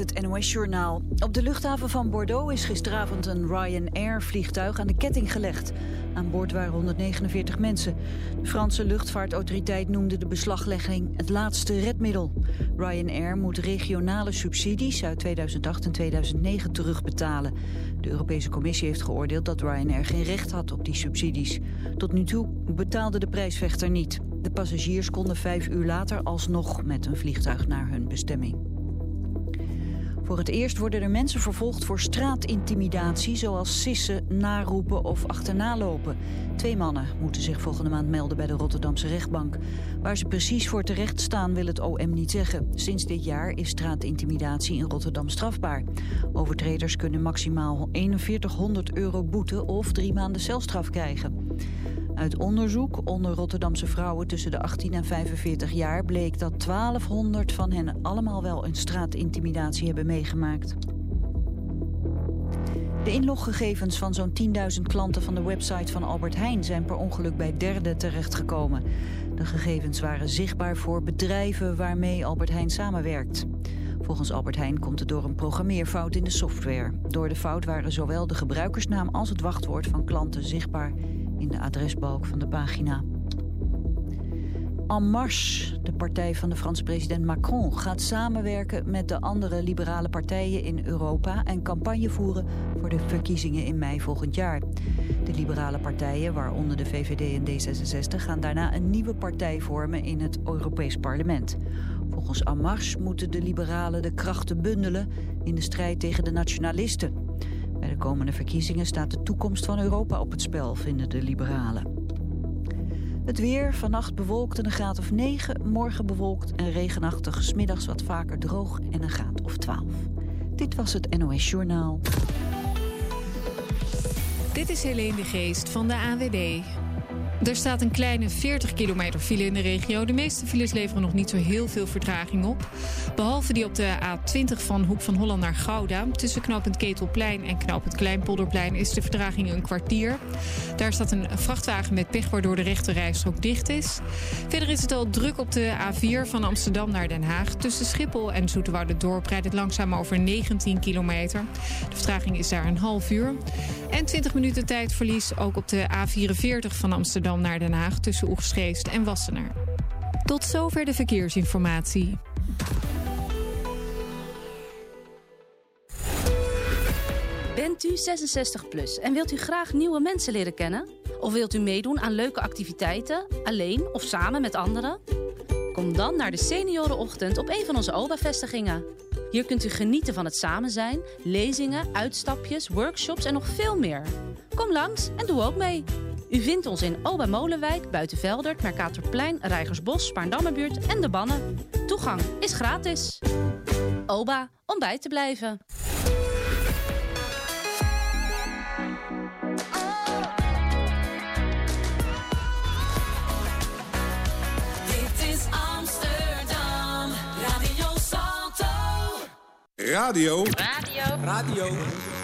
Het NOS-journaal. Op de luchthaven van Bordeaux is gisteravond een Ryanair-vliegtuig aan de ketting gelegd. Aan boord waren 149 mensen. De Franse luchtvaartautoriteit noemde de beslaglegging het laatste redmiddel. Ryanair moet regionale subsidies uit 2008 en 2009 terugbetalen. De Europese Commissie heeft geoordeeld dat Ryanair geen recht had op die subsidies. Tot nu toe betaalde de prijsvechter niet. De passagiers konden vijf uur later alsnog met een vliegtuig naar hun bestemming. Voor het eerst worden er mensen vervolgd voor straatintimidatie... zoals sissen, naroepen of achterna lopen. Twee mannen moeten zich volgende maand melden bij de Rotterdamse rechtbank. Waar ze precies voor terecht staan wil het OM niet zeggen. Sinds dit jaar is straatintimidatie in Rotterdam strafbaar. Overtreders kunnen maximaal 4100 euro boete of drie maanden celstraf krijgen. Uit onderzoek onder Rotterdamse vrouwen tussen de 18 en 45 jaar bleek dat 1200 van hen allemaal wel een straatintimidatie hebben meegemaakt. De inloggegevens van zo'n 10.000 klanten van de website van Albert Heijn zijn per ongeluk bij derden terechtgekomen. De gegevens waren zichtbaar voor bedrijven waarmee Albert Heijn samenwerkt. Volgens Albert Heijn komt het door een programmeerfout in de software. Door de fout waren zowel de gebruikersnaam als het wachtwoord van klanten zichtbaar in de adresbalk van de pagina. En Marche, de partij van de Franse president Macron, gaat samenwerken met de andere liberale partijen in Europa en campagne voeren voor de verkiezingen in mei volgend jaar. De liberale partijen, waaronder de VVD en D66, gaan daarna een nieuwe partij vormen in het Europees Parlement. Volgens En Marche moeten de liberalen de krachten bundelen in de strijd tegen de nationalisten. Bij de komende verkiezingen staat de toekomst van Europa op het spel, vinden de liberalen. Het weer, vannacht bewolkt en een graad of 9. Morgen bewolkt en regenachtig, smiddags wat vaker droog en een graad of 12. Dit was het NOS Journaal. Dit is Helene de Geest van de AWD. Er staat een kleine 40 kilometer file in de regio. De meeste files leveren nog niet zo heel veel vertraging op. Behalve die op de A20 van Hoek van Holland naar Gouda. Tussen knooppunt Ketelplein en knooppunt Kleinpolderplein is de vertraging een kwartier. Daar staat een vrachtwagen met pech waardoor de rechterrijstrook dicht is. Verder is het al druk op de A4 van Amsterdam naar Den Haag. Tussen Schiphol en Dorp rijdt het langzaam over 19 kilometer. De vertraging is daar een half uur. En 20 minuten tijdverlies ook op de A44 van Amsterdam naar Den Haag tussen Oegstgeest en Wassenaar. Tot zover de verkeersinformatie. Bent u 66 plus en wilt u graag nieuwe mensen leren kennen? Of wilt u meedoen aan leuke activiteiten, alleen of samen met anderen? Kom dan naar de Seniorenochtend op een van onze OBA-vestigingen. Hier kunt u genieten van het samen zijn, lezingen, uitstapjes, workshops en nog veel meer. Kom langs en doe ook mee. U vindt ons in Oba Molenwijk, Buitenveldert, Mercatorplein, Rijgersbos, Spaarndammerbuurt en De Bannen. Toegang is gratis. Oba, om bij te blijven. Dit is Amsterdam, Radio Salto. Radio. Radio.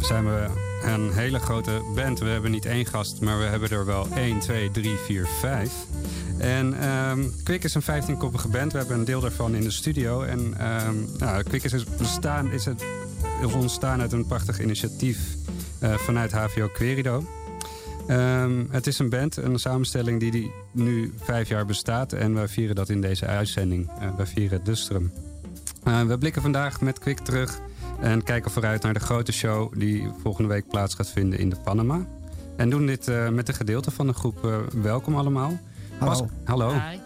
Zijn we een hele grote band. We hebben niet één gast, maar we hebben er wel 1, 2, 3, 4, 5. En ehm Kwik is een 15-koppige band. We hebben een deel daarvan in de studio. En ehm nou, Kwik is, bestaan, is, het, ontstaan uit een prachtig initiatief eh, vanuit HVO Querido. Ehm, het is een band, een samenstelling die, die nu vijf jaar bestaat. En we vieren dat in deze uitzending. Eh, we vieren Dustrum. Uh, we blikken vandaag met Kwik terug en kijken vooruit naar de grote show die volgende week plaats gaat vinden in de Panama. En doen dit uh, met een gedeelte van de groep. Uh, welkom allemaal. Hallo. Pas hallo. Hi.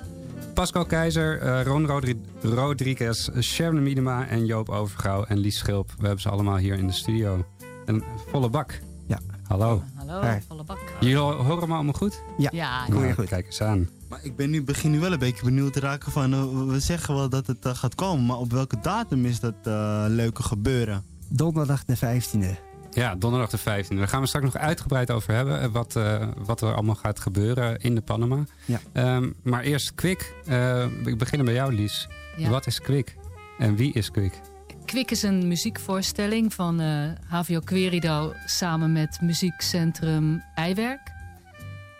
Pascal Keizer, uh, Ron Rodri Rodriguez, Sharon Miedema en Joop Overgouw en Lies Schilp. We hebben ze allemaal hier in de studio. Een volle bak. Ja. Hallo. Hallo, Hi. volle bak. Jullie horen me allemaal goed? Ja. Ja, Nou, Goeie goed. Kijk eens aan. Maar ik ben nu, begin nu wel een beetje benieuwd te raken van... eh, we zeggen wel dat het eh, gaat komen, maar op welke datum is dat eh, leuke gebeuren? Donderdag de 15e. Ja, donderdag de 15e. Daar gaan we straks nog uitgebreid over hebben. Wat, eh, wat er allemaal gaat gebeuren in de Panama. Ja. Ehm, maar eerst Kwik. Eh, ik begin bij jou, Lies. Ja. Wat is Kwik? En wie is Kwik? Kwik is een muziekvoorstelling van eh, HVO Querido samen met muziekcentrum Eiwerk.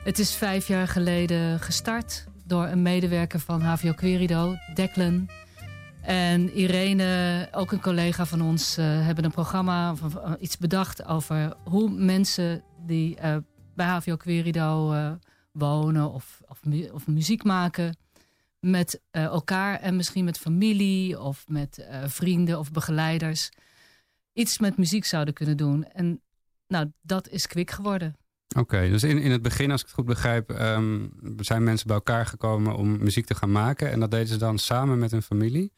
Het is vijf jaar geleden gestart door een medewerker van HVO Querido, Declan. En Irene, ook een collega van ons, eh, hebben een programma of of iets bedacht over hoe mensen die eh, bij HVO Querido eh, wonen of, of, of muziek maken met eh, elkaar en misschien met familie of met eh, vrienden of begeleiders iets met muziek zouden kunnen doen. En nou, dat is kwik geworden. Oké, dus in, in het begin, als ik het goed begrijp, ehm, zijn mensen bij elkaar gekomen om muziek te gaan maken. En dat deden ze dan samen met hun familie.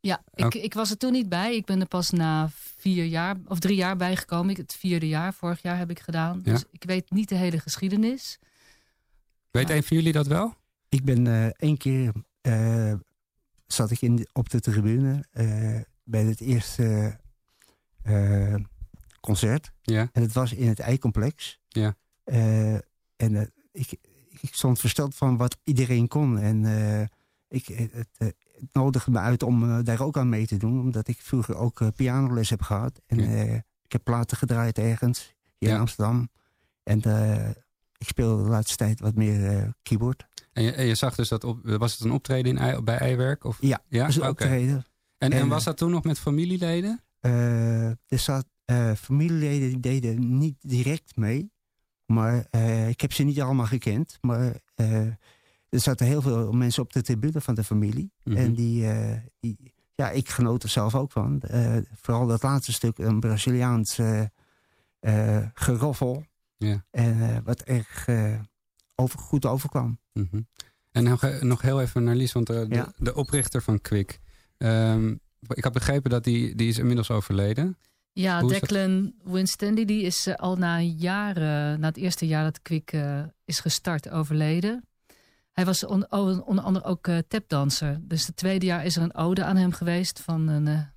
Ja, ik, ik was er toen niet bij. Ik ben er pas na vier jaar of drie jaar bijgekomen. Ik, het vierde jaar, vorig jaar heb ik gedaan. Ja. Dus ik weet niet de hele geschiedenis. Weet een van jullie dat wel? Ik ben eh één keer... eh, zat ik in, de- op de tribune eh, bij het eerste eh, concert. Ja. En het was in het Eicomplex. Ja. Eh, en eh, ik, ik stond versteld van wat iedereen kon. En eh, ik, het, het, nodigde me uit om daar ook aan mee te doen. Omdat ik vroeger ook pianoles heb gehad. En Ja. ik heb platen gedraaid ergens hier Ja. in Amsterdam. En ik speel de laatste tijd wat meer keyboard. En je, en je zag dus dat op, was het een optreden in, bij Eiwerk? Of? Ja, ja? een optreden. En, en En, was dat toen nog met familieleden? Er zat familieleden die deden niet direct mee. Maar eh, ik heb ze niet allemaal gekend. Maar eh, er zaten heel veel mensen op de tribune van de familie. Mhm. En die, eh, die, ja, ik genoot er zelf ook van. Vooral dat laatste stuk, een Braziliaans geroffel. Ja. En wat erg over, goed overkwam. Mhm. En nog, nog heel even naar Lies, want de, Ja. de oprichter van Kwik. ehm, ik had begrepen dat die, die is inmiddels overleden. Ja, Hoe? Declan Winstanley die is eh, al na jaren, na het eerste jaar dat Kwik eh, is gestart, overleden. Hij was on- on- onder andere ook eh, tapdanser. Dus het tweede jaar is er een ode aan hem geweest van een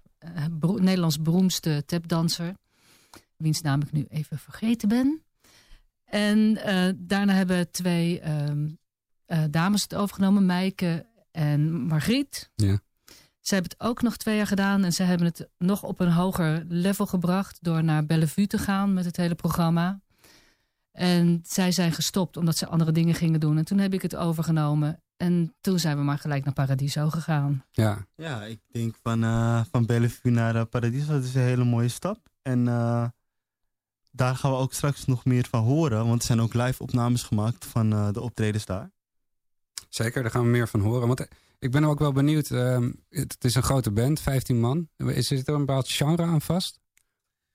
Nederlands beroemdste tapdanser. Wiens naam ik nu even vergeten ben. En daarna hebben twee ehm, eh, dames het overgenomen, Meike en Margriet. Ja. Ze hebben het ook nog twee jaar gedaan en ze hebben het nog op een hoger level gebracht door naar Bellevue te gaan met het hele programma. En zij zijn gestopt omdat ze andere dingen gingen doen. En toen heb ik het overgenomen. En toen zijn we maar gelijk naar Paradiso gegaan. Ja. Ja, ik denk van, eh, van Bellevue naar uh, Paradiso, dat is een hele mooie stap. En eh, daar gaan we ook straks nog meer van horen, want er zijn ook live opnames gemaakt van eh, de optredens daar. Zeker, daar gaan we meer van horen. Want eh, ik ben ook wel benieuwd. ehm, het, het is een grote band, 15 man. Is er een bepaald genre aan vast?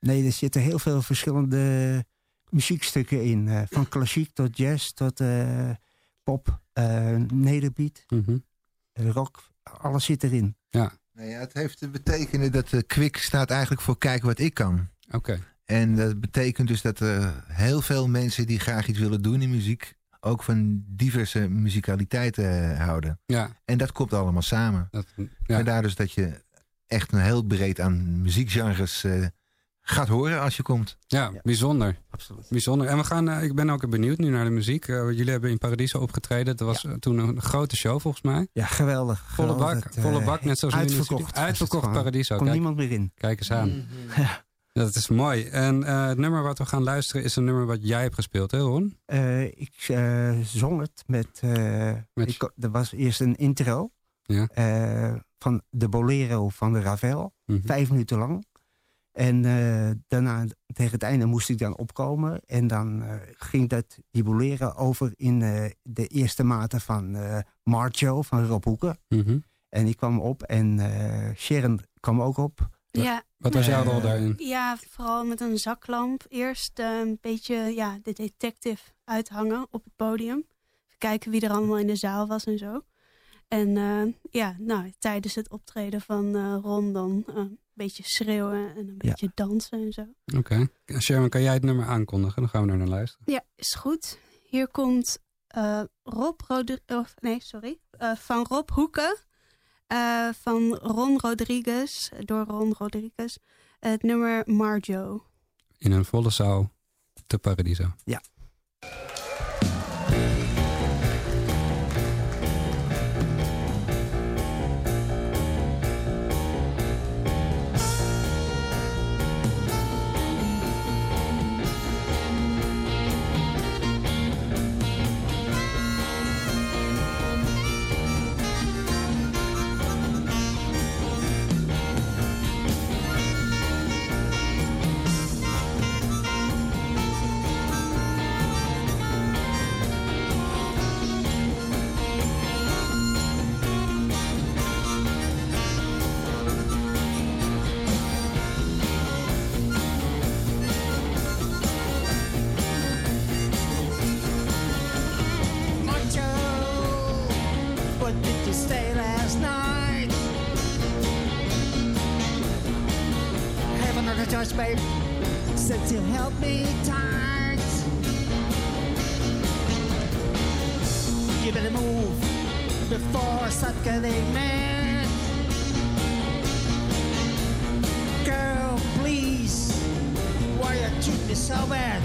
Nee, er zitten heel veel verschillende muziekstukken in. eh, van klassiek tot jazz tot eh, pop, eh nederbeat, Mhm. rock. Alles zit erin. Ja, Nou ja, het heeft te betekenen dat de Kwik staat eigenlijk voor kijk wat ik kan. oké. En dat betekent dus dat er heel veel mensen die graag iets willen doen in muziek... ook van diverse muzicaliteiten eh, houden. Ja, En dat komt allemaal samen. dat, En ja. daar dus dat je echt een heel breed aan muziekgenres eh, gaat horen als je komt. ja, bijzonder. Absoluut. Bijzonder. En we gaan, eh, ik ben ook benieuwd nu naar de muziek. Eh, jullie hebben in Paradiso opgetreden. Dat was toen een grote show volgens mij. Ja, geweldig. Volle geweldig. bak, Het, volle bak, net zoals nu in de uitverkocht. Uitverkocht. Paradiso. kon Kijk, niemand meer in. kijk eens aan. Dat is mooi. En eh, het nummer wat we gaan luisteren is een nummer wat jij hebt gespeeld, hè Ron? Eh, ik eh, zong het met... Met- ik, er was eerst een intro Ja. van de Bolero van de Ravel. Mhm. Vijf minuten lang. En daarna, tegen het einde, moest ik dan opkomen. En dan ging dat, die Bolero over in de eerste maten van Marcho van Rob Hoeken. Mhm. En ik kwam op en Sharon kwam ook op. Ja, Wat was jouw Eh, rol daarin? ja, vooral met een zaklamp. Eerst eh, een beetje ja, de detective uithangen op het podium. Even kijken wie er allemaal in de zaal was en zo. En eh, ja, nou, tijdens het optreden van eh, Ron dan eh, een beetje schreeuwen en een beetje dansen en zo. Oké. Sherman, kan jij het nummer aankondigen? Dan gaan we er naar luisteren. Ja, is goed. Hier komt eh, Rob Rodri- of, nee, sorry. Eh, van Rob Hoeken. Eh, van Ron Rodriguez. Door Ron Rodriguez. Het nummer Marjo. In een volle zaal te Paradiso. Ja. so bad.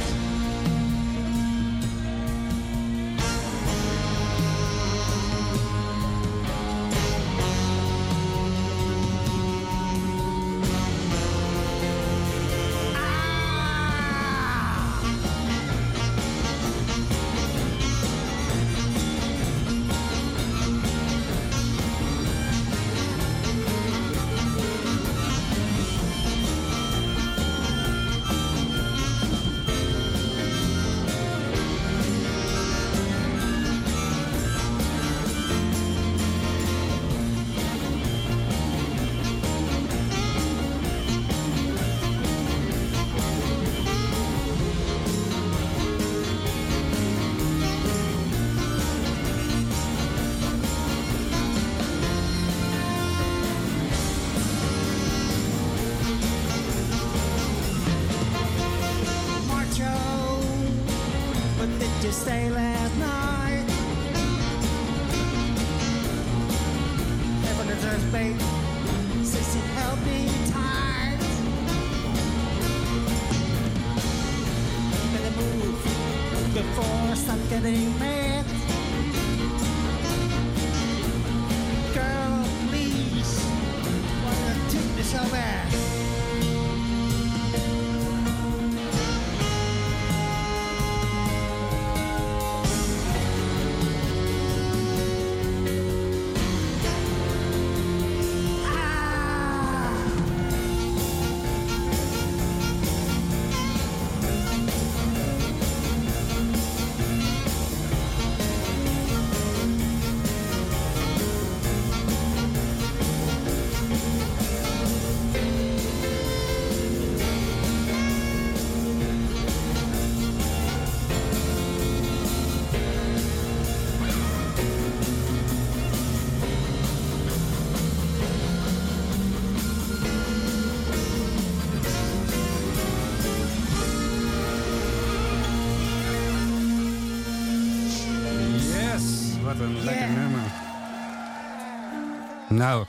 Nou,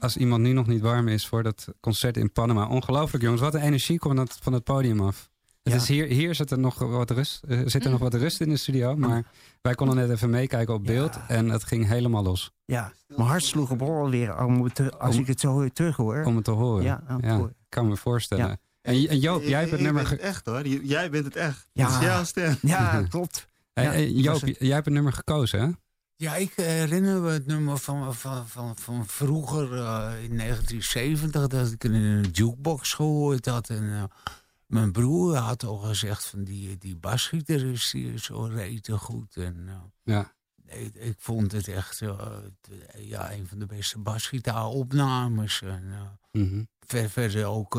als iemand nu nog niet warm is voor dat concert in Panama. Ongelooflijk jongens, wat een energie komt dat van het podium af. Het Ja. is hier, hier zit er nog wat rust, eh, zit er nog wat rust in de studio. Maar wij konden net even meekijken op beeld en het ging helemaal los. Ja, mijn hart sloeg op hol weer om het te- als Om- ik het zo terug hoor. Om het te horen. Ja, horen. kan me voorstellen. Ja. En, en Joop, jij hebt het Ik nummer... ben ge- het echt hoor. Jij bent het echt. Ja. Is jouw stem. Ja, klopt. Hey, ik Joop, het. jij hebt het nummer gekozen hè? Ja, ik herinner me het nummer van, van, van, van vroeger eh, in 1970 dat ik in een jukebox gehoord had. En eh, mijn broer had al gezegd van die, die basgieter is, die is zo rete goed. En eh, Ja. ik, ik vond het echt ja, een van de beste basgitaaropnames. En, Mhm. ver, verder ook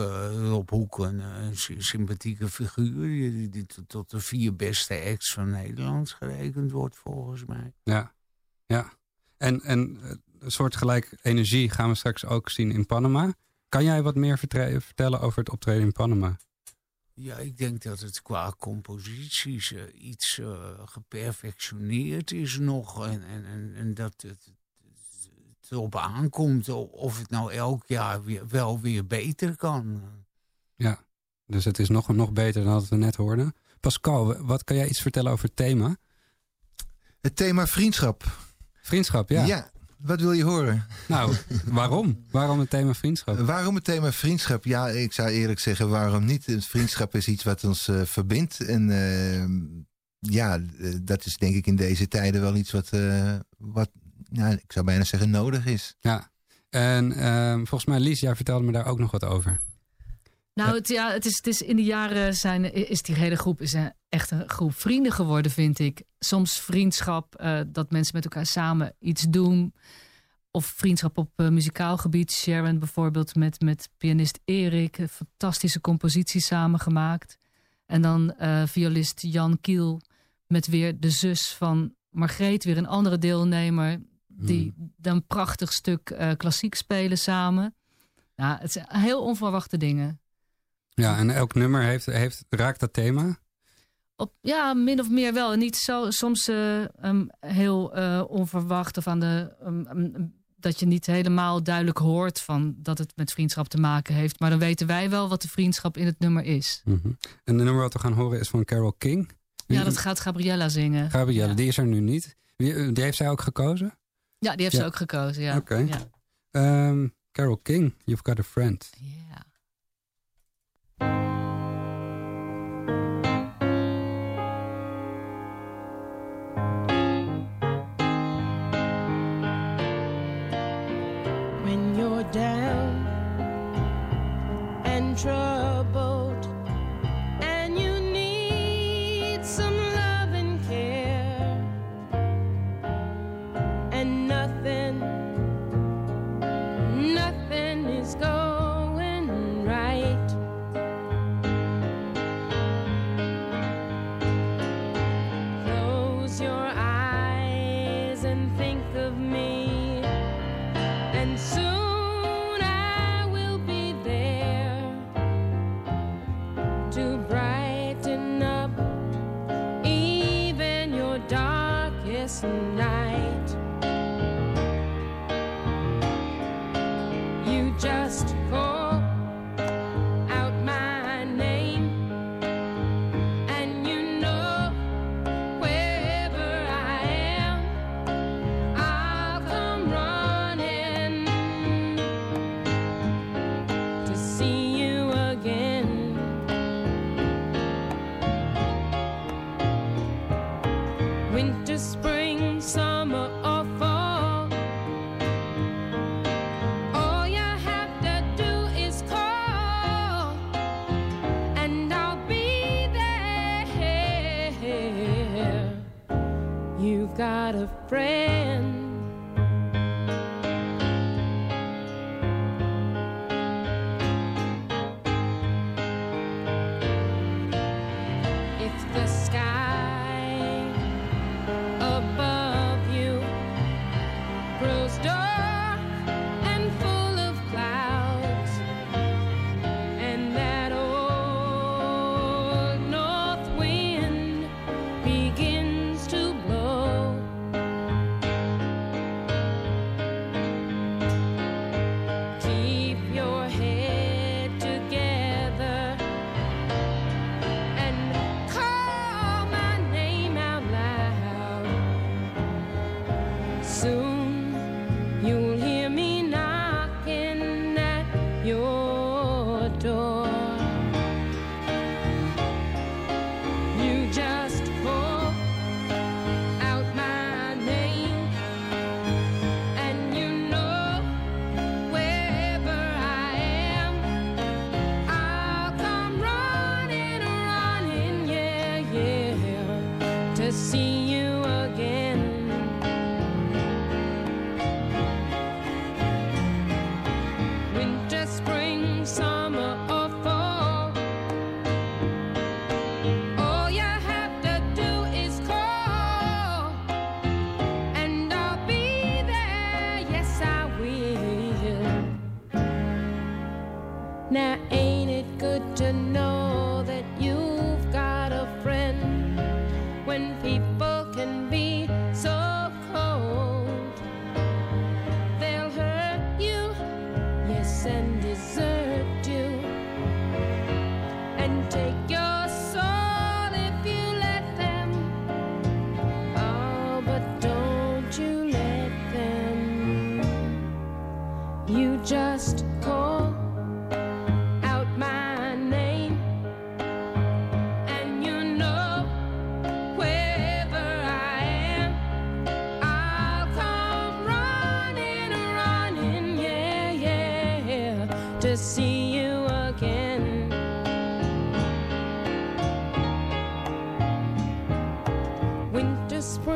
op Hoek een, een sy- sympathieke figuur. Die, die tot- tot de vier beste acts van Nederland gerekend wordt volgens mij. Ja, ja. En, en eh, een soort gelijk energie gaan we straks ook zien in Panama. Kan jij wat meer vertellen over het optreden in Panama? Ja, ik denk dat het qua composities eh, iets eh, geperfectioneerd is nog. En, en, en, en dat het, het erop aankomt of het nou elk jaar weer, wel weer beter kan. Ja, dus het is nog, nog beter dan wat we net hoorden. Pascal, wat kan jij iets vertellen over het thema? Het thema vriendschap. Vriendschap, ja. Ja, wat wil je horen? Nou, waarom? Waarom het thema vriendschap? Waarom het thema vriendschap? Ja, ik zou eerlijk zeggen, waarom niet? Vriendschap is iets wat ons eh, verbindt. En eh, ja, eh, dat is denk ik in deze tijden wel iets wat, eh, wat ja, ik zou bijna zeggen, nodig is. Ja, en ehm, volgens mij, Lies, jij vertelde me daar ook nog wat over. Nou, het, ja, het is, het is in de jaren zijn, is die hele groep is een, echt een groep vrienden geworden, vind ik. Soms vriendschap, eh, dat mensen met elkaar samen iets doen. Of vriendschap op eh, muzikaal gebied. Sharon bijvoorbeeld met, met pianist Erik. Een fantastische compositie samengemaakt. En dan eh, violist Jan Kiel met weer de zus van Margreet. Weer een andere deelnemer. Die dan een prachtig stuk klassiek spelen samen. Nou, het zijn heel onverwachte dingen. Ja, en elk nummer heeft, heeft, raakt dat thema. Op, ja, min of meer wel. Niet zo, soms eh, ehm, heel eh, onverwacht of aan de, ehm, ehm, dat je niet helemaal duidelijk hoort van dat het met vriendschap te maken heeft. Maar dan weten wij wel wat de vriendschap in het nummer is. Mhm. En de nummer wat we gaan horen is van Carol King. Ja, dat gaat Gabriella zingen. Gabrielle, die is er nu niet. Wie, eh, die heeft zij ook gekozen? Ja, die heeft Ja. ze ook gekozen. Ja. Oké. Ja. Ehm, Carol King, You've Got a Friend. you're down and troubled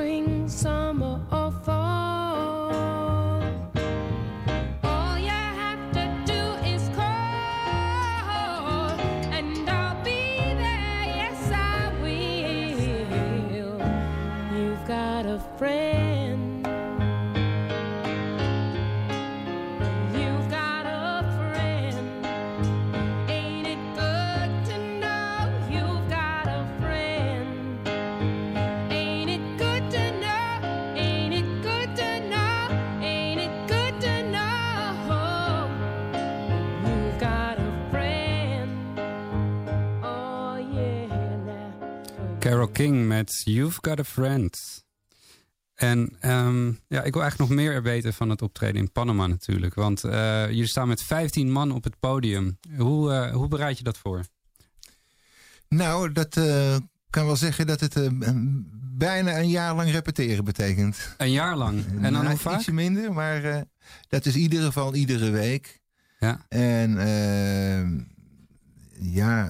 spring, summer, or fall. Carol King met You've Got a Friend. En ehm, ja, ik wil eigenlijk nog meer weten van het optreden in Panama natuurlijk. Want eh, jullie staan met 15 man op het podium. Hoe, eh, hoe bereid je dat voor? Nou, dat eh, kan wel zeggen dat het bijna een jaar lang repeteren betekent. Een jaar lang? En dan Nou, hoe vaak? Ietsje minder, maar dat is in ieder geval iedere week. Ja. En eh, ja,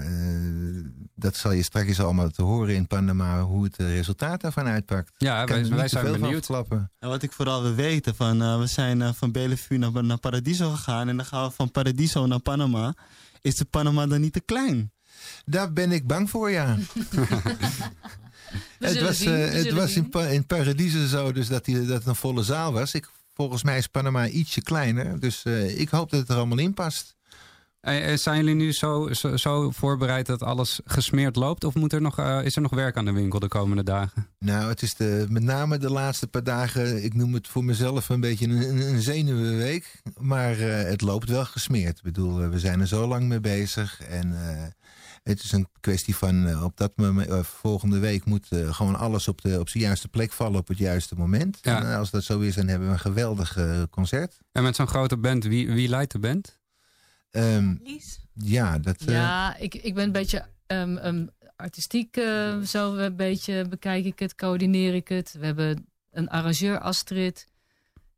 dat zal je straks allemaal te horen in Panama, hoe het eh, resultaat daarvan uitpakt. Ja, wij- zijn veel van benieuwd. verklappen. En wat ik vooral wil weten, van, eh, we zijn eh, van Bellevue naar, naar Paradiso gegaan. En dan gaan we van Paradiso naar Panama. Is de Panama dan niet te klein? Daar ben ik bang voor, ja. het was, zien, eh, het was in, zien. pa in Paradiso zo dus dat, die, dat het een volle zaal was. Ik, volgens mij is Panama ietsje kleiner. Dus eh, ik hoop dat het er allemaal in past. Eh, eh, Zijn jullie nu zo, zo, zo voorbereid dat alles gesmeerd loopt? Of moet er nog, eh, is er nog werk aan de winkel de komende dagen? Nou, het is de, met name de laatste paar dagen, ik noem het voor mezelf een beetje een, een, zenuwenweek. Maar het loopt wel gesmeerd. Ik bedoel, we zijn er zo lang mee bezig. En het is een kwestie van op dat moment, volgende week moet gewoon alles op, de, op zijn juiste plek vallen op het juiste moment. Ja. En als dat zo is, dan hebben we een geweldig concert. En met zo'n grote band, wie, wie leidt de band? Ehm, ja, dat... eh, Ja, ik, ik ben een beetje ehm, ehm, artistiek, eh, zo een beetje bekijk ik het, coördineer ik het. We hebben een arrangeur, Astrid,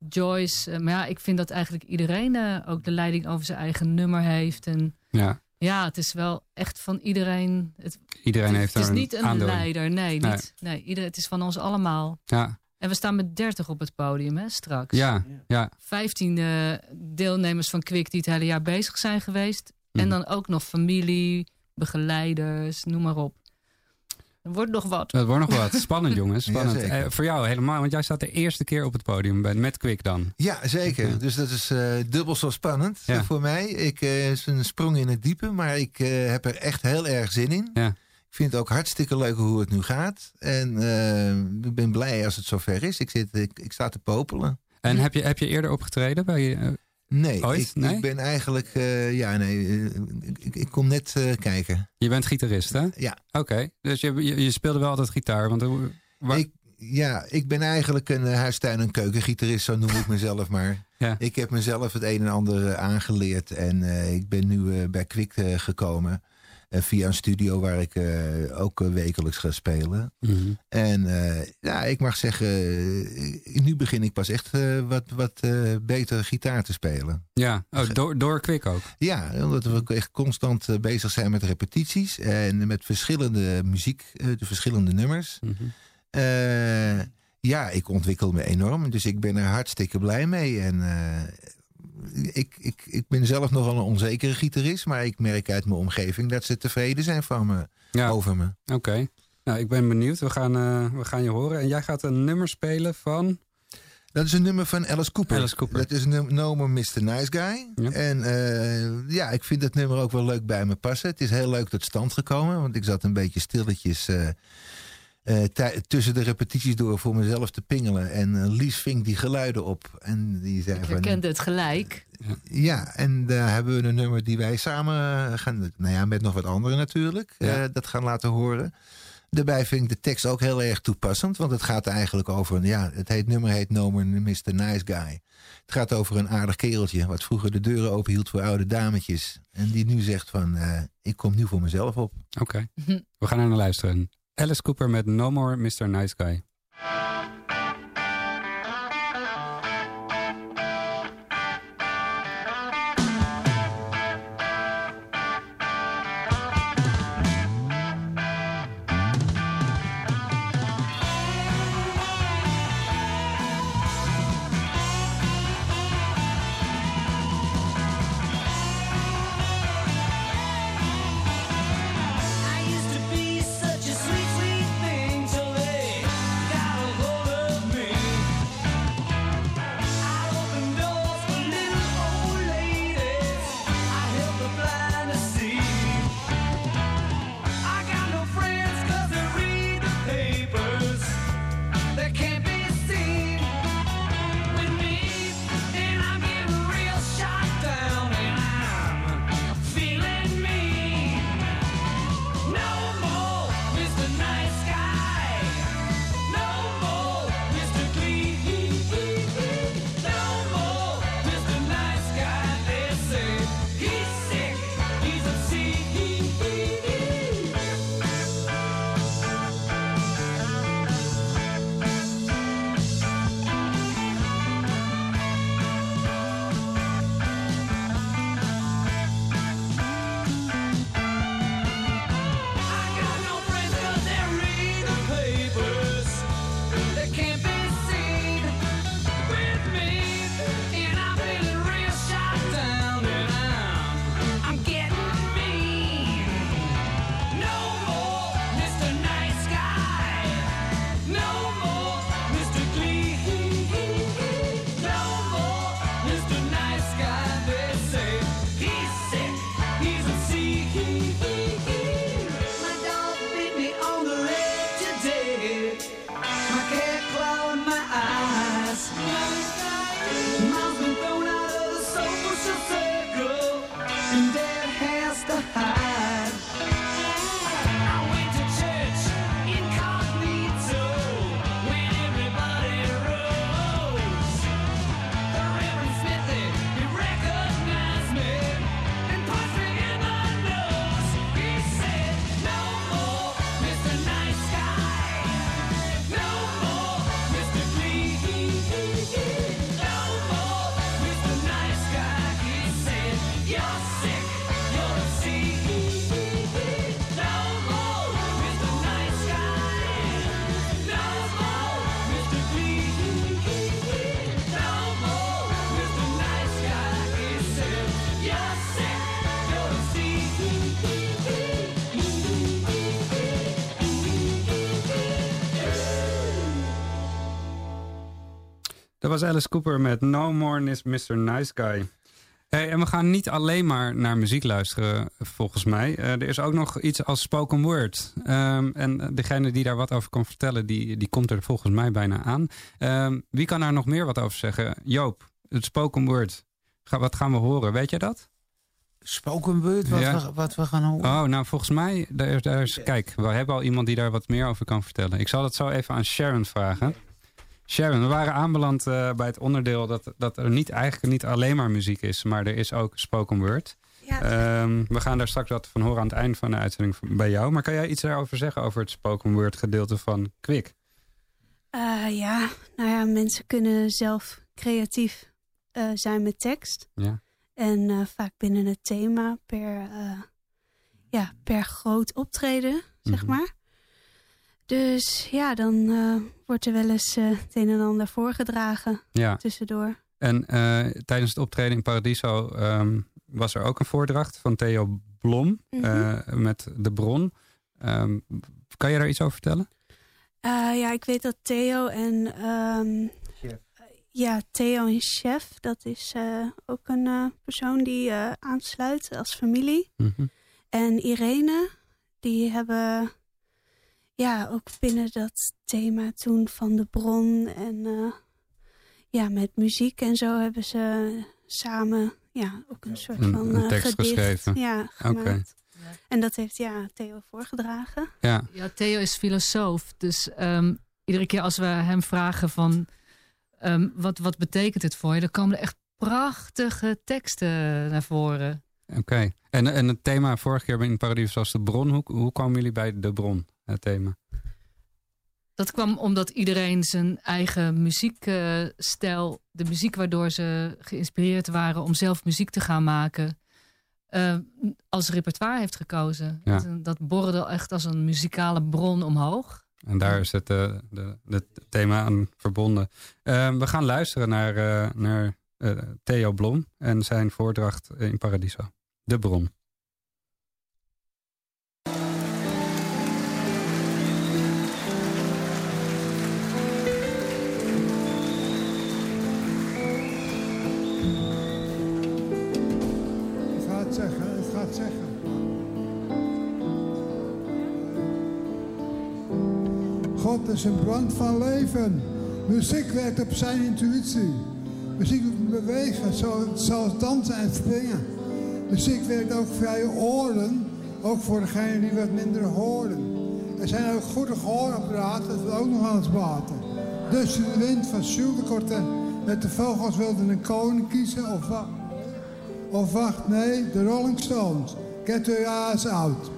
Joyce. eh, maar ja, ik vind dat eigenlijk iedereen eh, ook de leiding over zijn eigen nummer heeft. En Ja. ja, het is wel echt van iedereen. Het, Iedereen heeft het is niet een leider, nee. Nee. Niet, nee ieder, het is van ons allemaal. Ja, En we staan met 30 op het podium hè, straks. ja, ja. 15 eh, deelnemers van Kwik die het hele jaar bezig zijn geweest. Mhm. En dan ook nog familie, begeleiders, noem maar op. Er wordt nog wat. Het wordt nog wat. Spannend, jongens. Spannend. Ja. Eh, voor jou helemaal, want jij staat de eerste keer op het podium bij- met Quick dan. Ja, zeker. Dus dat is eh, dubbel zo spannend Ja. voor mij. Ik, eh, het is een sprong in het diepe, maar ik eh, heb er echt heel erg zin in. Ja. Ik vind het ook hartstikke leuk hoe het nu gaat. En eh, ik ben blij als het zover is. Ik, zit, ik, ik sta te popelen. En heb je, heb je eerder opgetreden bij... eh, Nee, Ooit? Ik, Nee? ik ben eigenlijk... eh, ja, nee, ik, ik, kom net kijken. Je bent gitarist, hè? Ja. Oké, dus je, je, je speelde wel altijd gitaar. Want, waar- Ik, ja, ik ben eigenlijk een huistuin- en keukengitarist, zo noem ik mezelf maar. Ja. Ik heb mezelf het een en ander aangeleerd. En ik ben nu bij Kwik gekomen. Via een studio waar ik eh, ook eh, wekelijks ga spelen. Mhm. En eh, ja, ik mag zeggen, nu begin ik pas echt wat, wat beter gitaar te spelen. Ja, oh, door, door Quick ook. Ja, omdat we ook echt constant bezig zijn met repetities. En met verschillende muziek, de verschillende nummers. Mhm. Ja, ik ontwikkel me enorm. Dus ik ben er hartstikke blij mee. En ik, ik, ik ben zelf nogal een onzekere gitarist. Maar ik merk uit mijn omgeving dat ze tevreden zijn van me, Ja. over me. Oké. Nou, ik ben benieuwd. We gaan, eh, we gaan je horen. En jij gaat een nummer spelen van... Dat is een nummer van Alice Cooper. Alice Cooper. Dat is een nummer Mr. Nice Guy. En eh, ja, ik vind dat nummer ook wel leuk bij me passen. Het is heel leuk tot stand gekomen. Want ik zat een beetje stilletjes eh, eh, tussen de repetities door voor mezelf te pingelen. En eh, Lies ving die geluiden op. En die zei Ik van... herkende het gelijk. Ja, en daar hebben we een nummer die wij samen gaan... Nou ja, met nog wat anderen natuurlijk. Ja. eh, dat gaan laten horen. Daarbij vind ik de tekst ook heel erg toepassend. Want het gaat eigenlijk over... Ja, het heet, nummer heet No More Mr. Nice Guy. Het gaat over een aardig kereltje... wat vroeger de deuren openhield voor oude dametjes. En die nu zegt van... eh, ik kom nu voor mezelf op. Oké, we gaan naar luisteren. Alice Cooper met No More Mr. Nice Guy. Dat was Alice Cooper met No More is Mr. Nice Guy. Hey, en we gaan niet alleen maar naar muziek luisteren, volgens mij. Eh, er is ook nog iets als spoken word. Ehm, en degene die daar wat over kan vertellen, die, die komt er volgens mij bijna aan. Ehm, wie kan daar nog meer wat over zeggen? Joop, het spoken word. Ga, wat gaan we horen? Weet jij dat? Spoken word, wat, Ja. we, wat we gaan horen? Oh, nou volgens mij, daar, is- daar is, kijk, we hebben al iemand die daar wat meer over kan vertellen. Ik zal het zo even aan Sharon vragen. Sharon, we waren aanbeland eh, bij het onderdeel dat, dat er niet, eigenlijk niet alleen maar muziek is, maar er is ook spoken word. Ja. Ehm, we gaan daar straks wat van horen aan het eind van de uitzending van- bij jou. Maar kan jij iets daarover zeggen over het spoken word gedeelte van Quick? Eh, ja, nou ja, mensen kunnen zelf creatief eh, zijn met tekst. Ja. En vaak binnen het thema per, ja, per groot optreden, zeg Mhm. maar. Dus ja, dan eh, wordt er wel eens eh, het een en ander voorgedragen Ja. tussendoor. En eh, tijdens het optreden in Paradiso ehm, was er ook een voordracht van Theo Blom Mhm. eh, met De Bron. Ehm, kan je daar iets over vertellen? Eh, ja, ik weet dat Theo en... ehm, ja, Theo en Chef, dat is eh, ook een eh, persoon die eh, aansluit als familie. Mhm. En Irene, die hebben ja, ook binnen dat thema toen van de bron en eh, ja, met muziek en zo hebben ze samen ja, ook een soort van een eh, tekst gedicht geschreven. Ja, Oké. gemaakt. En dat heeft ja, Theo voorgedragen. Ja. Ja, Theo is filosoof. Dus ehm, iedere keer als we hem vragen van... ehm, wat, wat betekent het voor je? Dan komen er echt prachtige teksten naar voren. Oké. En, en het thema vorige keer in Paradies was de bron. Hoe, hoe kwamen jullie bij de bron, het thema? Dat kwam omdat iedereen zijn eigen muziekstijl... de muziek waardoor ze geïnspireerd waren om zelf muziek te gaan maken... eh, als repertoire heeft gekozen. Ja. Dat, dat borrelde echt als een muzikale bron omhoog. En daar is het, eh, de, het thema aan verbonden. Eh, we gaan luisteren naar, naar Theo Blom en zijn voordracht in Paradiso. De bron. God is een brand van leven. Muziek werkt op zijn intuïtie. Muziek doet bewegen, zo- zoals dansen en springen. Muziek werkt ook via je oren, ook voor degenen die wat minder horen. Er zijn ook goede gehoorapparaten, dat wil ook nog aan het baten. Dus de wind van Jules de Corte met de vogels wilden een koning kiezen of wat? Of wacht, nee, de Rolling Stones. Get your ass out.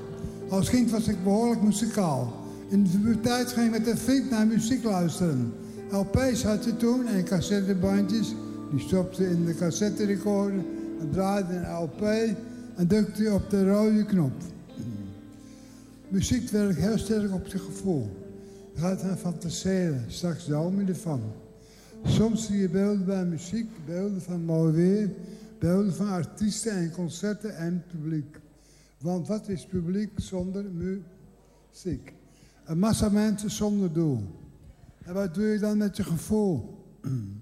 Als kind was ik behoorlijk muzikaal. In de puberteit ging met een vriend naar muziek luisteren. LP's had je toen en cassettebandjes. Die stopte in de cassetterecorder en draaide een LP en drukte op de rode knop. Muziek werkt heel sterk op je gevoel. Je gaat aan fantaseren, straks droom je ervan. Soms zie je beelden bij muziek, beelden van mooi weer, beelden van artiesten en concerten en publiek. Want wat is publiek zonder muziek? Een massa mensen zonder doel. En wat doe je dan met je gevoel?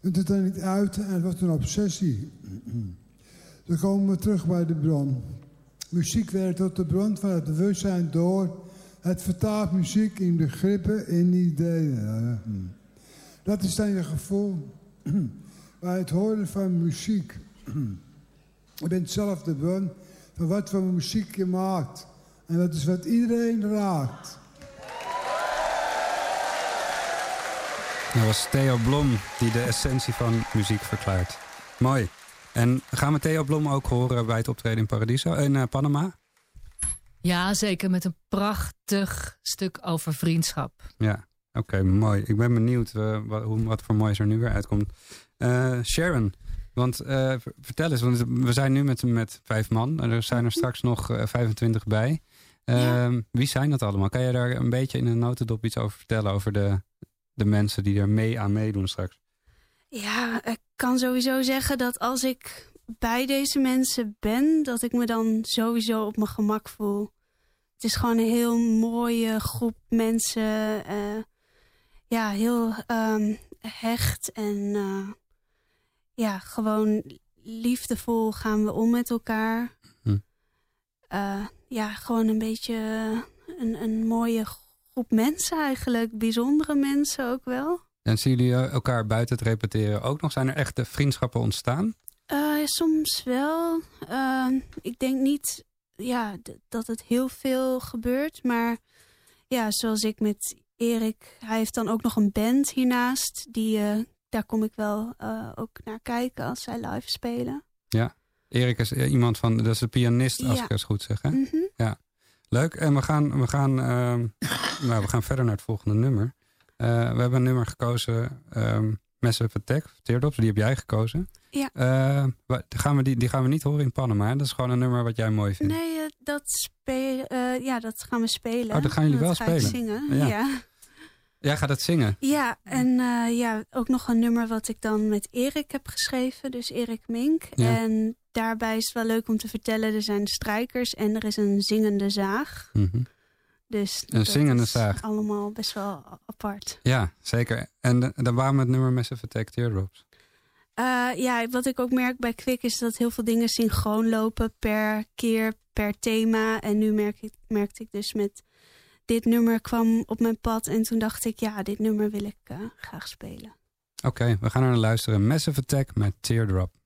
Het het dan niet uit en het wordt een obsessie. Dan komen we terug bij de bron. Muziek werkt tot de bron van het bewustzijn door. Het vertaalt muziek in begrippen, in ideeën. Dat is dan je gevoel bij het horen van muziek. Je bent zelf de bron van wat voor muziek je maakt. En dat is wat iedereen raakt. Dat was Theo Blom die de essentie van muziek verklaart. Mooi. En gaan we Theo Blom ook horen bij het optreden in Paradiso in eh, Panama? Ja, zeker met een prachtig stuk over vriendschap. Ja, oké, mooi. Ik ben benieuwd eh, wat, hoe, wat voor moois er nu weer uitkomt. Eh, Sharon, want vertel eens, want we zijn nu met, met vijf man. En er zijn er straks nog eh, 25 bij. Ehm, Wie zijn dat allemaal? Kan je daar een beetje in een notendop iets over vertellen? Over de, de mensen die er mee aan meedoen straks? Ja, ik kan sowieso zeggen dat als ik bij deze mensen ben, dat ik me dan sowieso op mijn gemak voel. Het is gewoon een heel mooie groep mensen. eh, ja, heel ehm, hecht en eh, ja, gewoon liefdevol gaan we om met elkaar. Hm. Eh, ja, gewoon een beetje een, een mooie groep mensen eigenlijk. Bijzondere mensen ook wel. En zien jullie eh, elkaar buiten het repeteren ook nog? Zijn er echte vriendschappen ontstaan? Eh, soms wel. Eh, ik denk niet ja, dat het heel veel gebeurt. Maar ja, zoals ik met Erik... Hij heeft dan ook nog een band hiernaast. Die, daar kom ik wel ook naar kijken als zij live spelen. Ja. Erik is iemand van, dat is de pianist, als Ja. ik het goed zeg. Hè? Mhm. Ja. Leuk. En we gaan, we, gaan, ehm, nou, we gaan verder naar het volgende nummer. Eh, we hebben een nummer gekozen, ehm Massive Attack, Teardrops, die heb jij gekozen. Ja. Eh, gaan we die, die gaan we niet horen in Panama. hè? Dat is gewoon een nummer wat jij mooi vindt. Nee, eh, dat, spe eh, ja, dat gaan we spelen. Oh, dat gaan jullie wel ga ik spelen? zingen, Ja. ja. Jij gaat het zingen. Ja, en eh, ja, ook nog een nummer wat ik dan met Erik heb geschreven. Dus Erik Mink. Ja. En daarbij is het wel leuk om te vertellen... er zijn strijkers en er is een zingende zaag. Mhm. Dus Een zingende zaag. allemaal best wel apart. Ja, zeker. En dan waarom het nummer Massive Attack Teardrops? Eh, ja, wat ik ook merk bij Quick is dat heel veel dingen synchroon lopen per keer, per thema. En nu merk ik, merkte ik dus met dit nummer kwam op mijn pad. En toen dacht ik, ja, dit nummer wil ik eh, graag spelen. Oké, we gaan naar luisteren. Massive Attack met Teardrop.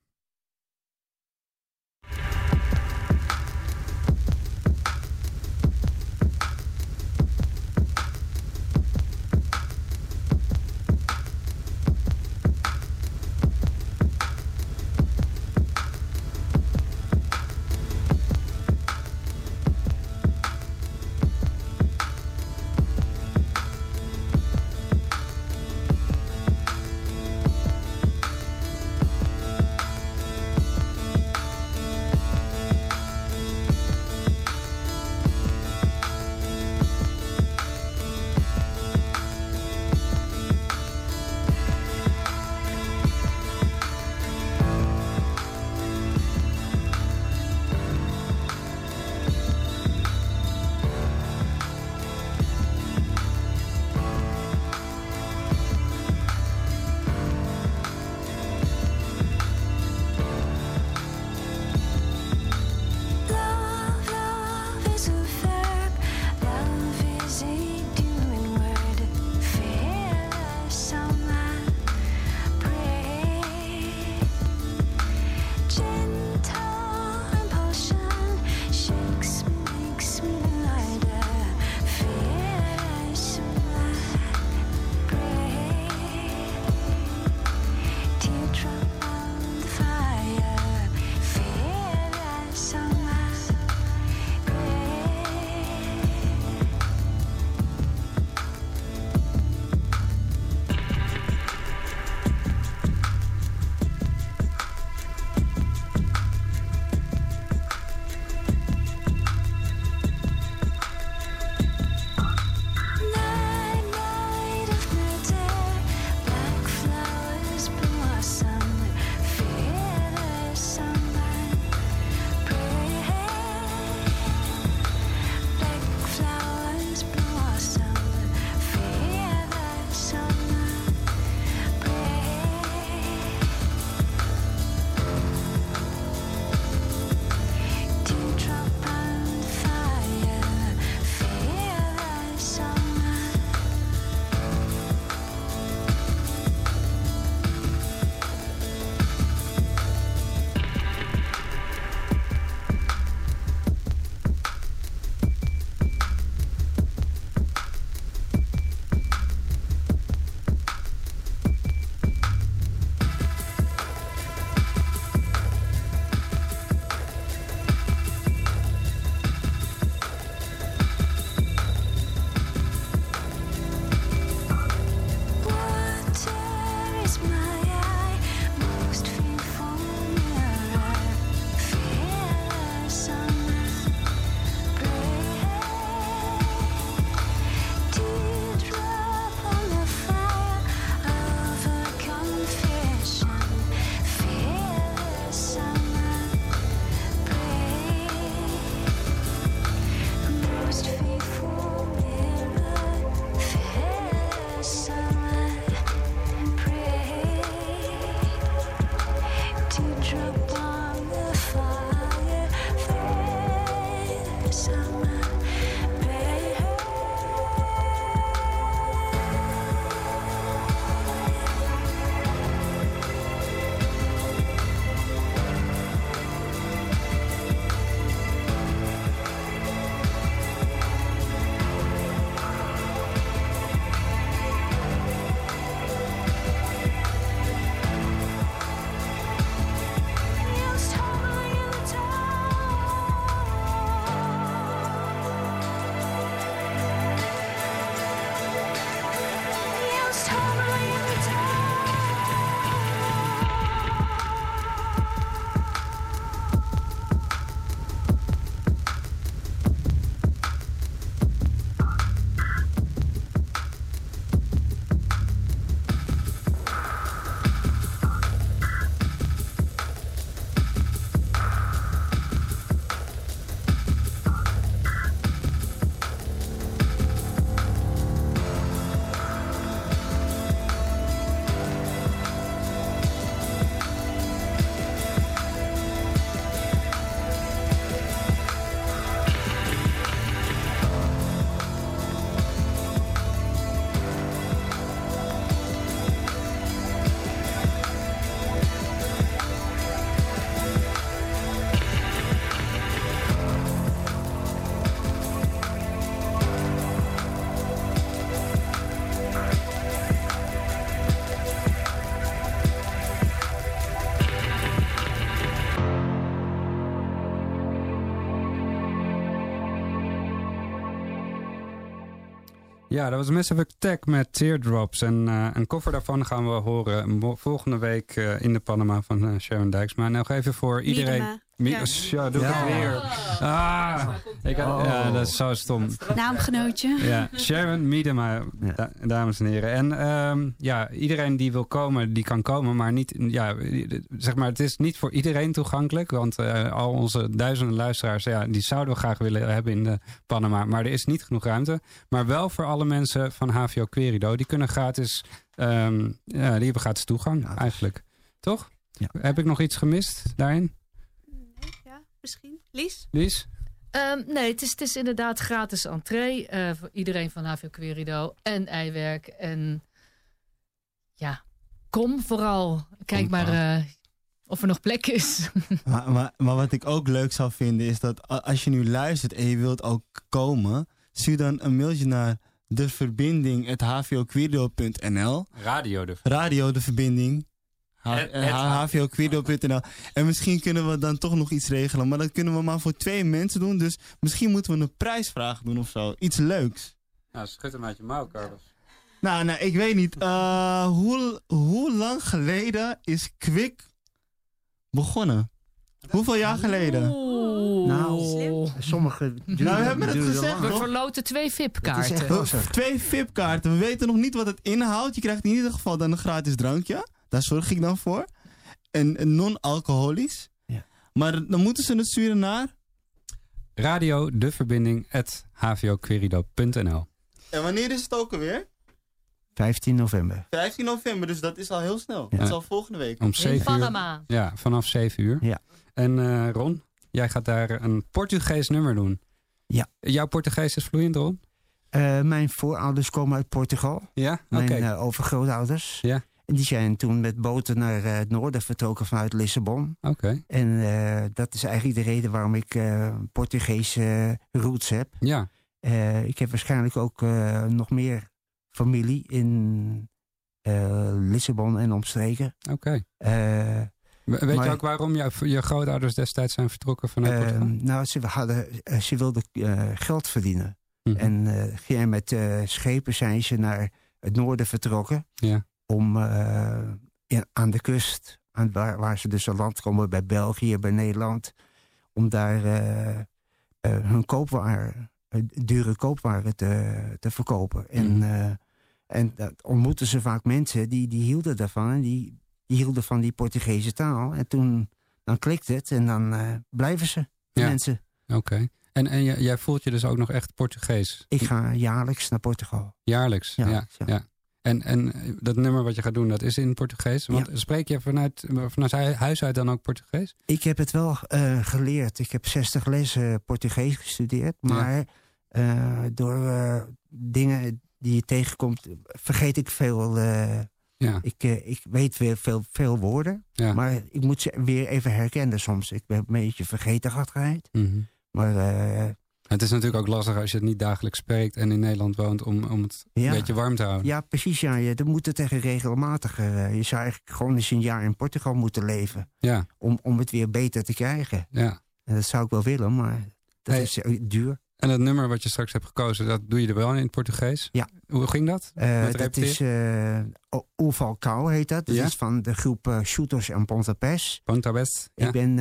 Ja, dat was Massive Attack met Teardrops. En eh, een koffer daarvan gaan we horen volgende week eh, in de Panama van eh, Sharon Dijksma. nog even voor iedereen... Miedema. Ja. ja, doe ik Ja. weer. Ah, ik had- ja, dat is zo stom. Naamgenootje. Ja, Sharon Miedema, da- dames en heren. En ehm, ja, iedereen die wil komen, die kan komen. Maar, niet, ja, zeg maar het is niet voor iedereen toegankelijk. Want eh, al onze duizenden luisteraars, ja, die zouden we graag willen hebben in de Panama. Maar er is niet genoeg ruimte. Maar wel voor alle mensen van HVO Querido. Die kunnen gratis, ehm, ja, die hebben gratis toegang eigenlijk. Toch? Heb ik nog iets gemist daarin? Misschien. Lies? Lies? Ehm, nee, het is, het is inderdaad gratis entree eh, voor iedereen van HVO Querido en Eiwerk. En ja, kom vooral. Kijk maar eh, of er nog plek is. Maar, maar, maar wat ik ook leuk zou vinden is dat als je nu luistert en je wilt ook komen, stuur dan een mailtje naar de Radio de verbinding. H- Het- het- eh, En misschien kunnen we dan toch nog iets regelen. Maar dat kunnen we maar voor twee mensen doen. Dus misschien moeten we een prijsvraag doen of zo. Iets leuks. Nou, schud hem uit je mouw, Carlos. Nou, nou ik weet niet. Eh, hoe, hoe lang geleden is Kwik begonnen? Hoeveel jaar geleden? Nou, sommige duren, Nou, we hebben het gezegd, lang. We verloten twee VIP-kaarten. We- Twee VIP-kaarten. We weten nog niet wat het inhoudt. Je krijgt in ieder geval dan een gratis drankje. Daar zorg ik dan voor. En en non-alcoholisch. Maar dan moeten ze het sturen naar... Radio de verbinding at hvoquerido.nl En wanneer is het ook alweer? 15 november. 15 november, dus dat is al heel snel. Ja. Dat is al volgende week. Om 7 uur. Panama. Ja, vanaf 7 uur. Ja. En eh, Ron, jij gaat daar een Portugees nummer doen. Ja. Jouw Portugees is vloeiend, Ron? Eh, mijn voorouders komen uit Portugal. Ja? Mijn Oké. eh, overgrootouders. Ja. En die zijn toen met boten naar eh, het noorden vertrokken vanuit Lissabon. Oké. En eh, dat is eigenlijk de reden waarom ik eh Portugese roots heb. Ja. Ik heb waarschijnlijk ook nog meer familie in Lissabon en omstreken. Oké. We- Weet maar- je ook waarom jou, je grootouders destijds zijn vertrokken vanuit Portugal? nou, ze, hadden, ze wilden geld verdienen. Mhm. En eh, gingen met schepen zijn ze naar het noorden vertrokken. Ja. Om eh, in- aan de kust, aan, waar, waar ze dus aan land komen bij België, bij Nederland. Om daar eh, eh, hun koopwaren, eh, dure koopwaren te, te verkopen. En, eh, en dat ontmoetten ze vaak mensen die, die hielden daarvan. En die, die hielden van die Portugese taal. En toen dan klikt het en dan blijven ze, Ja. mensen. Oké. En, en jij jij voelt je dus ook nog echt Portugees? Ik ga jaarlijks naar Portugal. Jaarlijks, ja. Ja. En, en dat nummer wat je gaat doen, dat is in Portugees? Want spreek je vanuit, vanuit hu- huis uit dan ook Portugees? Ik heb het wel eh, geleerd. Ik heb 60 lessen Portugees gestudeerd. Maar eh, door eh, dingen die je tegenkomt, vergeet ik veel. Ja. ik, ik weet weer veel, veel woorden. Ja. Maar ik moet ze weer even herkennen soms. Ik ben een beetje vergetenachtigheid. Mhm. Maar eh, Het is natuurlijk ook lastig als je het niet dagelijks spreekt en in Nederland woont om, om het Ja. een beetje warm te houden. ja, precies. Ja, je, moet het tegen regelmatiger. eh, je zou eigenlijk gewoon eens een jaar in Portugal moeten leven. Ja. Om, om het weer beter te krijgen. Ja. En dat zou ik wel willen, maar dat Hey. is eh, duur. En dat nummer wat je straks hebt gekozen, dat doe je er wel in het Portugees? Ja. Hoe ging dat? Eh, dat is uh, Ovalcao heet dat. Dat Ja? is van de groep Shooters en Pontapes. Pontapes, ja. Ik ben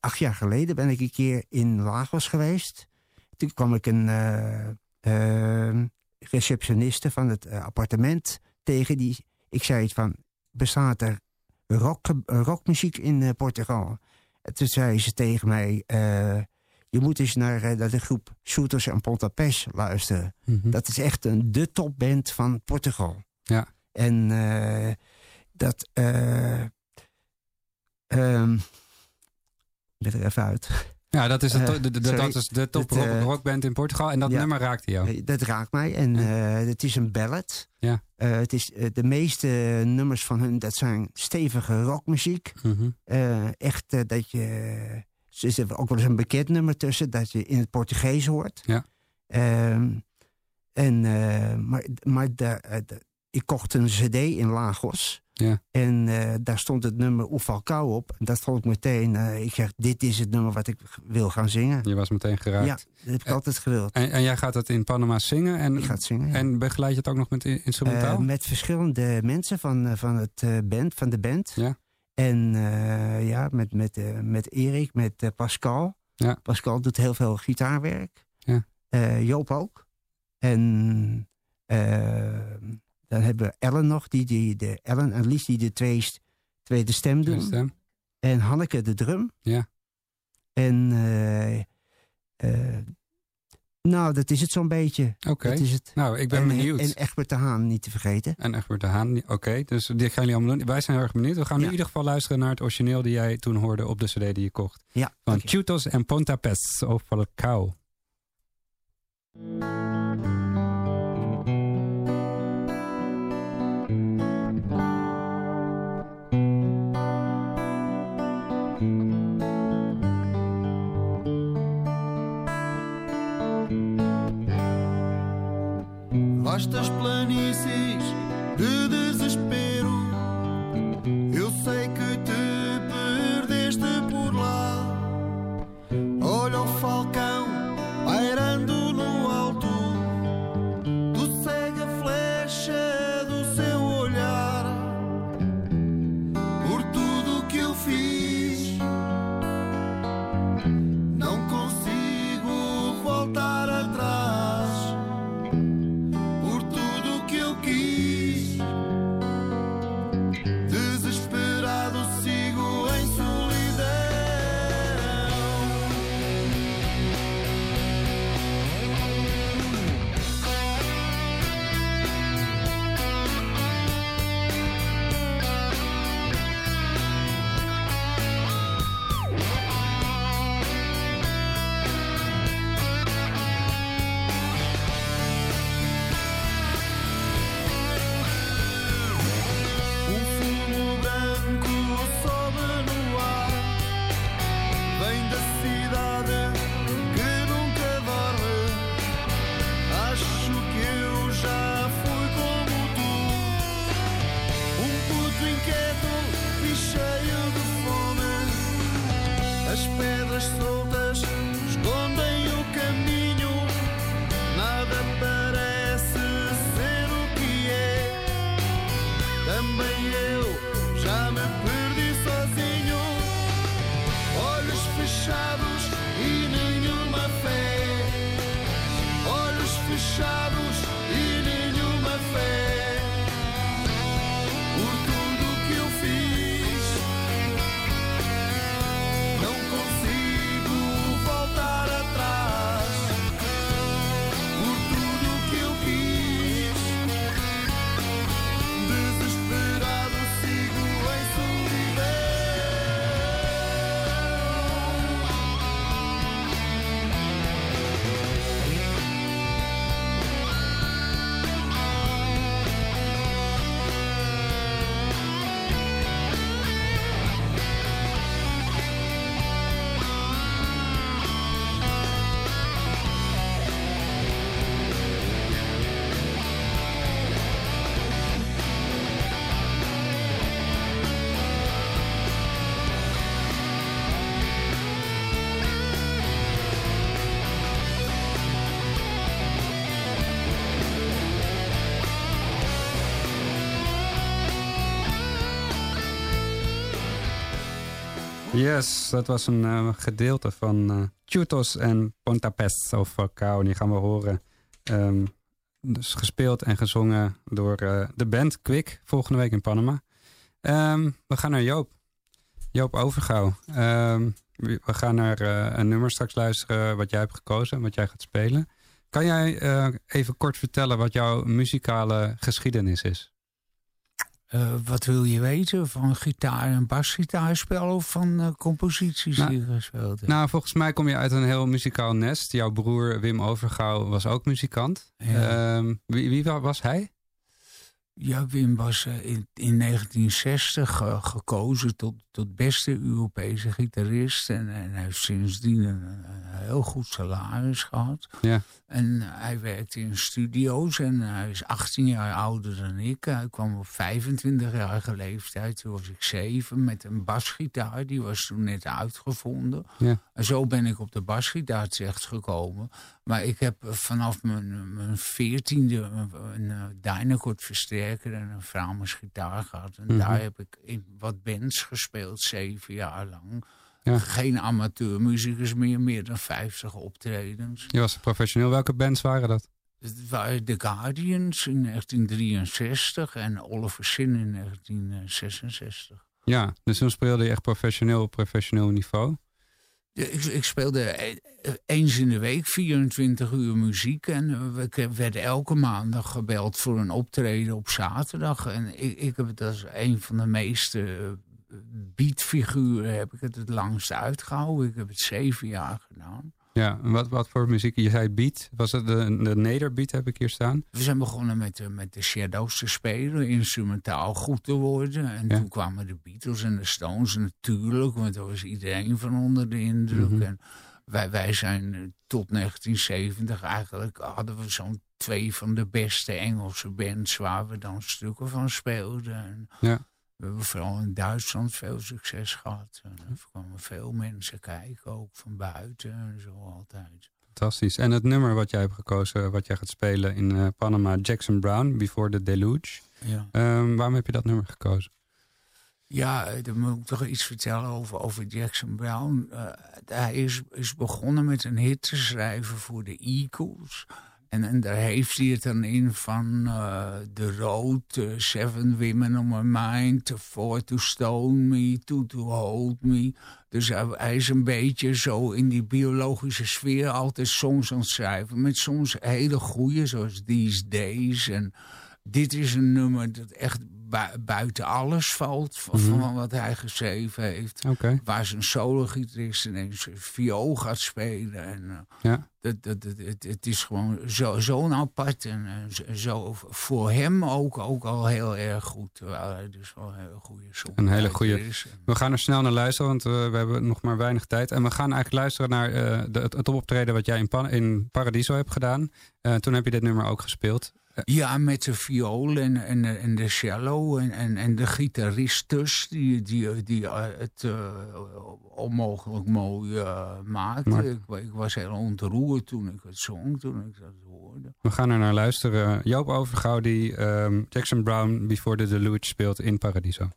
acht jaar geleden ben ik een keer in Lagos geweest. Toen kwam ik een eh, eh, receptioniste van het eh, appartement tegen. Die, ik zei iets van, bestaat er rock, rockmuziek in eh, Portugal? En toen zei ze tegen mij, eh, je moet eens naar, eh, naar de groep Shooters en Pontapes luisteren. Mhm. Dat is echt een, de topband van Portugal. Ja. En eh, dat... eh ehm, ik ben er even uit. Ja, dat is, het, Eh, de, de- de- sorry. dat is de top rock, eh, rockband in Portugal. En dat ja. nummer raakte jou. Eh, Dat raakt mij. En eh, het is een ballad. Ja. Eh, het is, eh, de meeste nummers van hun, dat zijn stevige rockmuziek. Mhm. Eh, echt eh, dat je... Er zit ook wel eens een bekend nummer tussen, dat je in het Portugees hoort. Ja. Ehm, en, eh, maar maar eh, daar- ik kocht een cd in Lagos. Ja. En eh, daar stond het nummer Oefalkou op. En dat vond ik meteen, eh, ik zeg, dit is het nummer wat ik wil gaan zingen. Je was meteen geraakt. Ja, dat heb ik altijd gewild. En, en jij gaat het in Panama zingen? En, Ik ga het zingen, ja. En begeleid je het ook nog met instrumentaal? Eh, met verschillende mensen van, eh, van, het, eh, band, van de band. Ja. En eh, ja, met, met, eh, met Erik, met eh, Pascal. Ja. Pascal doet heel veel gitaarwerk. Ja. Eh, Joop ook. En eh, dan hebben we Ellen nog, die, die, de, Ellen en Lies die de twee, tweede stem doen. Tweede stem. En Hanneke de drum. Ja. En eh, eh, nou, dat is het zo'n beetje. Oké. Dat is het. Nou, ik ben en, benieuwd. En Egbert de Haan niet te vergeten. En Egbert de Haan. Oké, dus dit gaan jullie allemaal doen. Wij zijn heel erg benieuwd. We gaan nu in ieder geval luisteren naar het origineel die jij toen hoorde op de cd die je kocht. Ja, Van Chutos en Pontapes of Falcao. Vastas что Yes, dat was een eh, gedeelte van eh Chutos en Pontapes of Falcao. En die gaan we horen. Ehm, dus gespeeld en gezongen door eh, de band Quick volgende week in Panama. Ehm, we gaan naar Joop. Joop Overgouw. Ehm, we gaan naar eh, een nummer straks luisteren wat jij hebt gekozen, wat jij gaat spelen. Kan jij eh, even kort vertellen wat jouw muzikale geschiedenis is? Eh, wat wil je weten? Van gitaar- en basgitaarspel of van eh, composities Nou, die je gespeeld hebt? Nou, volgens mij kom je uit een heel muzikaal nest. Jouw broer Wim Overgouw was ook muzikant. Ja. Ehm, wie, wie wa- was hij? Ja, Wim was eh, in, in 1960 eh, gekozen tot, tot beste Europese gitarist. En, en hij heeft sindsdien een, een heel goed salaris gehad. Ja. En hij werkte in studio's en hij is 18 jaar ouder dan ik. Hij kwam op 25-jarige leeftijd, toen was ik 7, met een basgitaar. Die was toen net uitgevonden. Ja. En zo ben ik op de basgitaar terechtgekomen. Maar ik heb vanaf mijn, mijn veertiende een, een eh, Dynacord versterker en een Framers gitaar gehad. En Mhm. daar heb ik in wat bands gespeeld, zeven jaar lang. Ja. Geen amateurmuzikus meer, meer dan 50 optredens. Je was professioneel. Welke bands waren dat? Het waren The Guardians in 1963 en Oliver Sin in 1966. Ja, dus toen speelde je echt professioneel op professioneel niveau. Ik, ik speelde e- eens in de week 24 uur muziek. En eh, ik werd elke maandag gebeld voor een optreden op zaterdag. En ik, ik heb het als een van de meeste eh, beatfiguren heb ik het het langst uitgehouden. Ik heb het zeven jaar gedaan. Ja, en wat, wat voor muziek? Je zei beat. Was het de, de nederbeat heb ik hier staan? We zijn begonnen met, de- met de Shadows te spelen, instrumentaal goed te worden. En Ja. toen kwamen de Beatles en de Stones natuurlijk, want daar was iedereen van onder de indruk. Mhm. En wij, wij zijn eh, tot 1970 eigenlijk, hadden we zo'n twee van de beste Engelse bands waar we dan stukken van speelden. En Ja. We hebben vooral in Duitsland veel succes gehad. Er kwamen veel mensen kijken, ook van buiten en zo altijd. Fantastisch. En het nummer wat jij hebt gekozen, wat jij gaat spelen in eh, Panama, Jackson Brown, Before the Deluge. Ja. Ehm, waarom heb je dat nummer gekozen? Ja, eh, dan moet ik toch iets vertellen over, over Jackson Brown. Eh, hij is, is begonnen met een hit te schrijven voor de Eagles. En, daar heeft hij het dan in van eh The Road, eh, Seven Women on My Mind, Four to Stone Me, Two to Hold Me. Dus hij, hij is een beetje zo in die biologische sfeer altijd songs aan het schrijven. Met soms hele goede, zoals These Days. En dit is een nummer dat echt bui- buiten alles valt van, Mhm. van wat hij geschreven heeft. Oké. Waar zijn solo-gitarist ineens viool gaat spelen. En, eh, Ja. dat, dat, dat, het, het is gewoon zo- zo'n apart en eh, zo, zo voor hem ook, ook al heel erg goed. Terwijl hij dus wel een hele goede song Een hele goede. is. We gaan er snel naar luisteren, want eh, we hebben nog maar weinig tijd. En we gaan eigenlijk luisteren naar de, het, het optreden wat jij in, Pan- in Paradiso hebt gedaan. Toen heb je dit nummer ook gespeeld. Ja, met de viool en, en, en de cello en, en, en de gitarist die, die, die eh, het eh, onmogelijk mooi eh, maakte. Maar- Ik, ik was heel ontroerd toen ik het zong, toen ik dat hoorde. We gaan er naar luisteren. Joop Overgouw die ehm, Jackson Brown Before the Deluge speelt in Paradiso.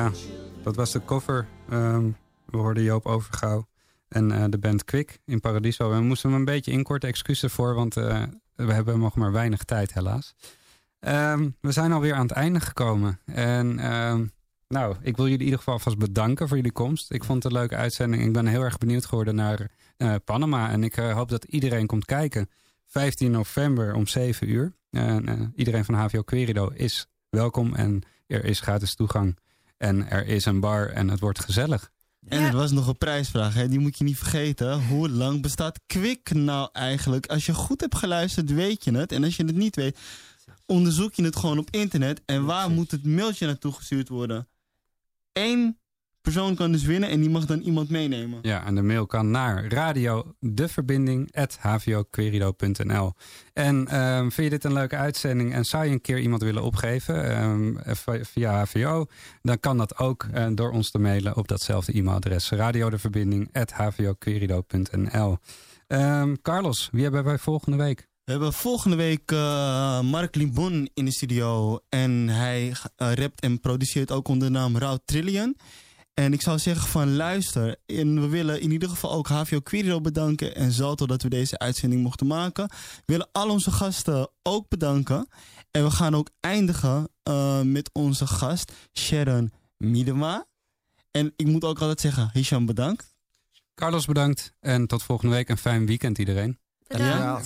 Ja, dat was de cover. Ehm, we hoorden Joop Overgouw en eh, de band Quick in Paradiso. We moesten hem een beetje inkorten, excuus ervoor, want eh, we hebben nog maar weinig tijd helaas. Ehm, we zijn alweer aan het einde gekomen. En ehm, nou, ik wil jullie in ieder geval vast bedanken voor jullie komst. Ik vond het een leuke uitzending. Ik ben heel erg benieuwd geworden naar eh, Panama. En ik hoop dat iedereen komt kijken. 15 november om 7 uur. En iedereen van HVO Querido is welkom. En er is gratis toegang. En er is een bar en het wordt gezellig. En er was nog een prijsvraag, hè? die moet je niet vergeten. Hoe lang bestaat Kwik nou eigenlijk? Als je goed hebt geluisterd, weet je het. En als je het niet weet, onderzoek je het gewoon op internet. En waar moet het mailtje naartoe gestuurd worden? Eén persoon kan dus winnen en die mag dan iemand meenemen. Ja, en de mail kan naar radiodeverbinding.hvoquerido.nl En ehm, vind je dit een leuke uitzending en zou je een keer iemand willen opgeven ehm, via HVO, dan kan dat ook eh, door ons te mailen op datzelfde e-mailadres radiodeverbinding.hvoquerido.nl Ehm Carlos, wie hebben wij volgende week? We hebben volgende week eh, Mark Limbon in de studio. En hij eh, rapt en produceert ook onder de naam Rauw Trillion. En ik zou zeggen van luister. En we willen in ieder geval ook HVO Querido bedanken. En Zalto dat we deze uitzending mochten maken. We willen al onze gasten ook bedanken. En we gaan ook eindigen eh, met onze gast Sharon Miedema. En ik moet ook altijd zeggen, Hisham bedankt. Carlos bedankt en tot volgende week. Een fijn weekend iedereen. Ja.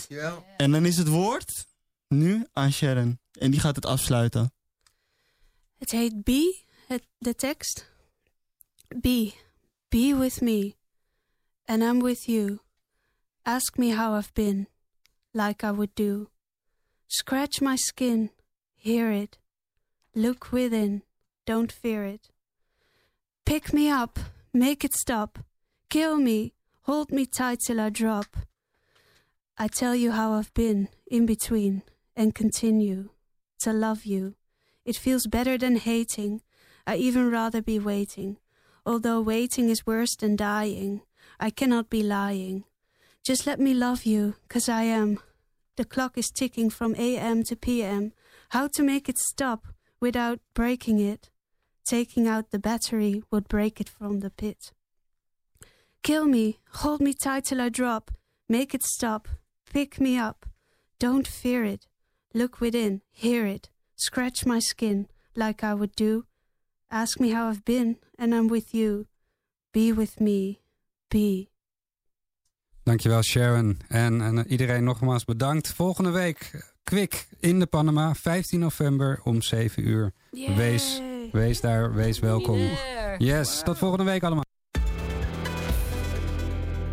En dan is het woord nu aan Sharon. En die gaat het afsluiten. Het heet het, de tekst. Be, be with me, and I'm with you. Ask me how I've been, like I would do. Scratch my skin, hear it. Look within, don't fear it. Pick me up, make it stop. Kill me, hold me tight till I drop. I tell you how I've been in between and continue to love you. It feels better than hating. I even rather be waiting. Although waiting is worse than dying, I cannot be lying. Just let me love you, cause I am. The clock is ticking from AM to PM. How to make it stop without breaking it? Taking out the battery would break it from the pit. Kill me, hold me tight till I drop. Make it stop, pick me up. Don't fear it. Look within, hear it. Scratch my skin like I would do. Ask me how I've been, and I'm with you. Be with me, be. Dankjewel Sharon. En, en iedereen nogmaals bedankt. Volgende week Kwik in de Panama, 15 november om 7 uur. Wees, wees daar, wees welkom. Yes, tot volgende week allemaal.